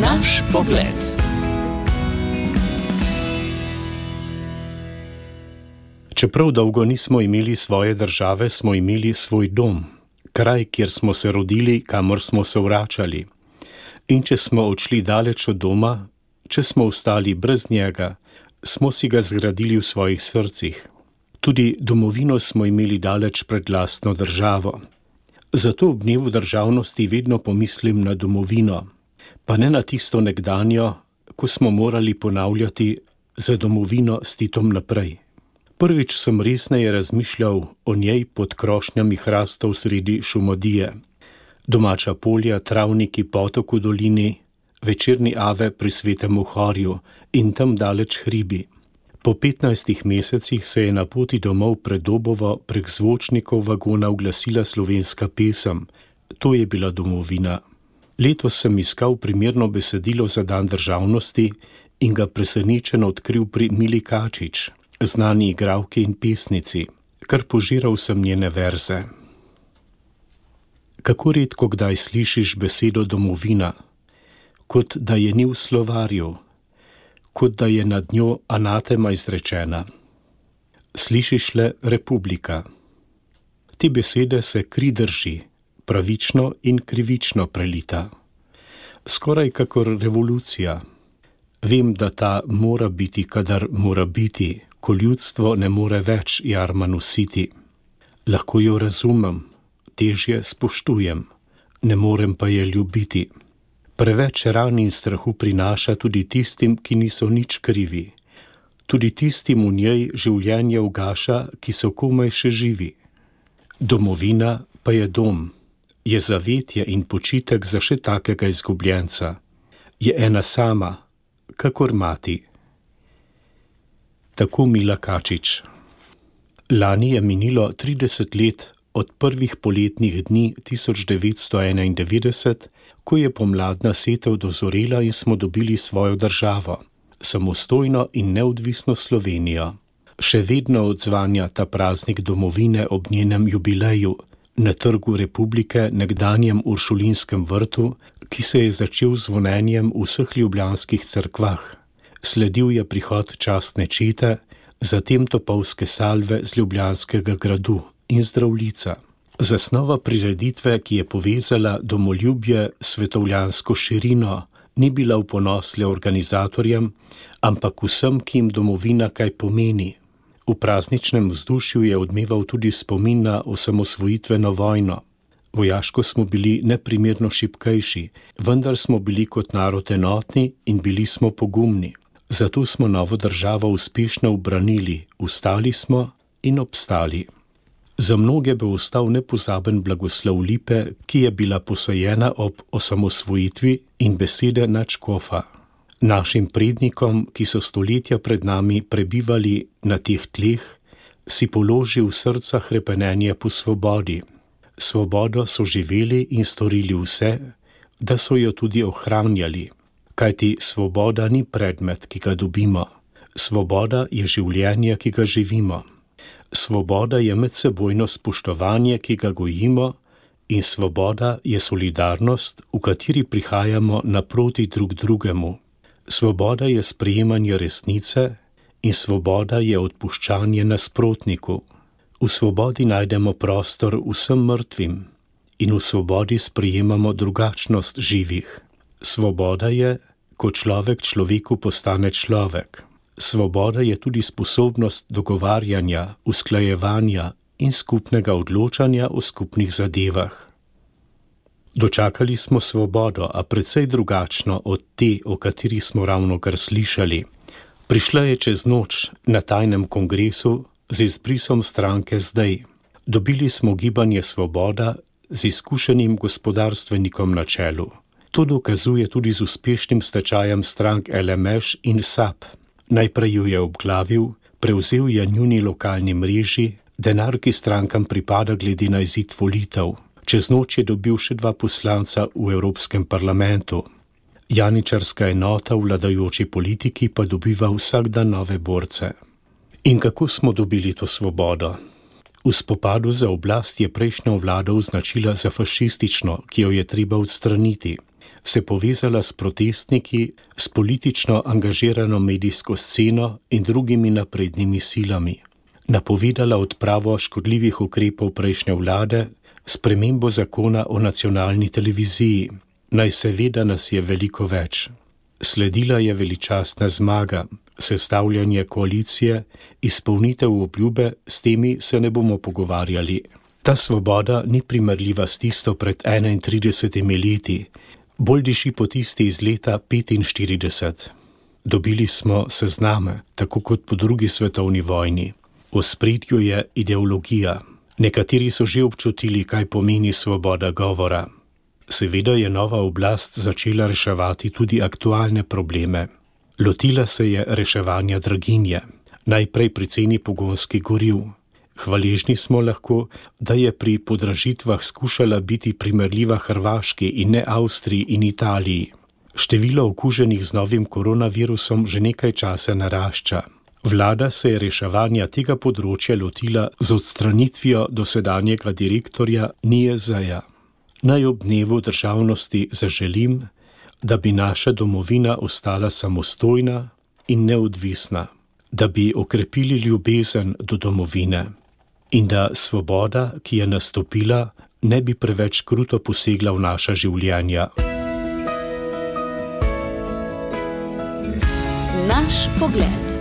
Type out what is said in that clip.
Naš pogled. Čeprav dolgo nismo imeli svoje države, smo imeli svoj dom, kraj, kjer smo se rodili, kamor smo se vračali. In če smo odšli daleč od doma, če smo ostali brez njega, smo si ga zgradili v svojih srcih. Tudi domovino smo imeli daleč pred lastno državo. Zato ob dnevu državnosti vedno pomislim na domovino, pa ne na tisto nekdanjo, ko smo morali ponavljati za domovino s Titom naprej. Prvič sem resneje razmišljal o njej pod krošnjami hrastov sredi šumodije. Domača polja, travniki, potok v dolini, večerni ave pri svetem uhorju in tam daleč hribi. Po 15 mesecih se je na poti domov pred dobovo prek zvočnikov vagona oglasila slovenska pesem: To je bila domovina. Letos sem iskal primerno besedilo za dan državnosti in ga presenečen odkril pri Mili Kačič, znani igravki in pesnici, kar požiral sem njene verze. Kako redko kdaj slišiš besedo domovina, kot da je ni v slovarju kot da je nad njo anatema izrečena. Slišiš le republika. Te besede se kri drži, pravično in krivično prelita. Skoraj kakor revolucija. Vem, da ta mora biti, kadar mora biti, ko ljudstvo ne more več jarma nositi. Lahko jo razumem, težje spoštujem, ne morem pa je ljubiti. Preveč ran in strahu prinaša tudi tistim, ki niso nič krivi. Tudi tistim v njej življenje ugaša, ki so komaj še živi. Domovina pa je dom, je zavetje in počitek za še takega izgubljenca. Je ena sama, kakor mati. Tako Mila Kačič. Lani je minilo 30 let od prvih poletnih dni 1991, ko je pomladna setev dozorela in smo dobili svojo državo, samostojno in neodvisno Slovenijo. Še vedno odzvanja ta praznik domovine ob njenem jubileju na trgu republike, nekdanjem Uršulinskem vrtu, ki se je začel z zvonjenjem v vseh ljubljanskih cerkvah. Sledil je prihod častne čete, zatem topovske salve z ljubljanskega gradu in zdravljica. Zasnova prireditve, ki je povezala domoljubje s svetovljansko širino, ni bila v ponos le organizatorjem, ampak vsem, ki jim domovina kaj pomeni. V prazničnem vzdušju je odmeval tudi spomin na osamosvojitveno vojno. Vojaško smo bili neprimerno šipkejši, vendar smo bili kot narod enotni in bili smo pogumni. Zato smo novo državo uspešno obranili, ustali smo in obstali. Za mnoge bo ostal nepozaben blagoslov lipe, ki je bila posajena ob osamosvojitvi in besede načkofa. Našim prednikom, ki so stoletja pred nami prebivali na teh tleh, si položil v srca hrepenenje po svobodi. Svobodo so živeli in storili vse, da so jo tudi ohranjali, kajti svoboda ni predmet, ki ga dobimo, svoboda je življenje, ki ga živimo. Svoboda je medsebojno spoštovanje, ki ga gojimo, in svoboda je solidarnost, v kateri prihajamo naproti drug drugemu. Svoboda je sprejemanje resnice in svoboda je odpuščanje nasprotniku. V svobodi najdemo prostor vsem mrtvim in v svobodi sprejemamo drugačnost živih. Svoboda je, ko človek človeku postane človek. Svoboda je tudi sposobnost dogovarjanja, usklajevanja in skupnega odločanja o skupnih zadevah. Dočakali smo svobodo, a precej drugačno od te, o kateri smo ravno kar slišali. Prišla je čez noč na tajnem kongresu z izbrisom stranke zdaj. Dobili smo gibanje Svoboda z izkušenim gospodarstvenikom na čelu. To dokazuje tudi z uspešnim stečajem strank LMŠ in SAP. Najprej jo je obglavil, prevzel je njuni lokalni mreži, denar, ki strankam pripada glede na izid volitev. Čez noč je dobil še dva poslanca v Evropskem parlamentu. Janičarska enota v vladajoči politiki pa dobiva vsak dan nove borce. In kako smo dobili to svobodo? V spopadu za oblast je prejšnja vlada označila za fašistično, ki jo je treba odstraniti. se povezala s protestniki, s politično angažirano medijsko sceno in drugimi naprednimi silami. Napovedala odpravo škodljivih ukrepov prejšnje vlade, spremembo zakona o nacionalni televiziji. Naj seveda nas je veliko več. Sledila je veličastna zmaga, sestavljanje koalicije, izpolnitev obljube, s temi se ne bomo pogovarjali. Ta svoboda ni primerljiva s tisto pred 31 leti, bolj diši po tisti iz leta 45. Dobili smo sezname, tako kot po drugi svetovni vojni. V spredju je ideologija. Nekateri so že občutili, kaj pomeni svoboda govora. Seveda je nova oblast začela reševati tudi aktualne probleme. Lotila se je reševanja draginje, najprej pri ceni pogonskih goriv. Hvaležni smo lahko, da je pri podražitvah skušala biti primerljiva Hrvaški in ne Avstriji in Italiji. Število okuženih z novim koronavirusom že nekaj časa narašča. Vlada se je reševanja tega področja lotila z odstranitvijo dosedanjega direktorja Nijezeja. Naj ob dnevu državnosti zaželim, da bi naša domovina ostala samostojna in neodvisna, da bi okrepili ljubezen do domovine in da svoboda, ki je nastopila, ne bi preveč kruto posegla v naša življenja. Naš pogled.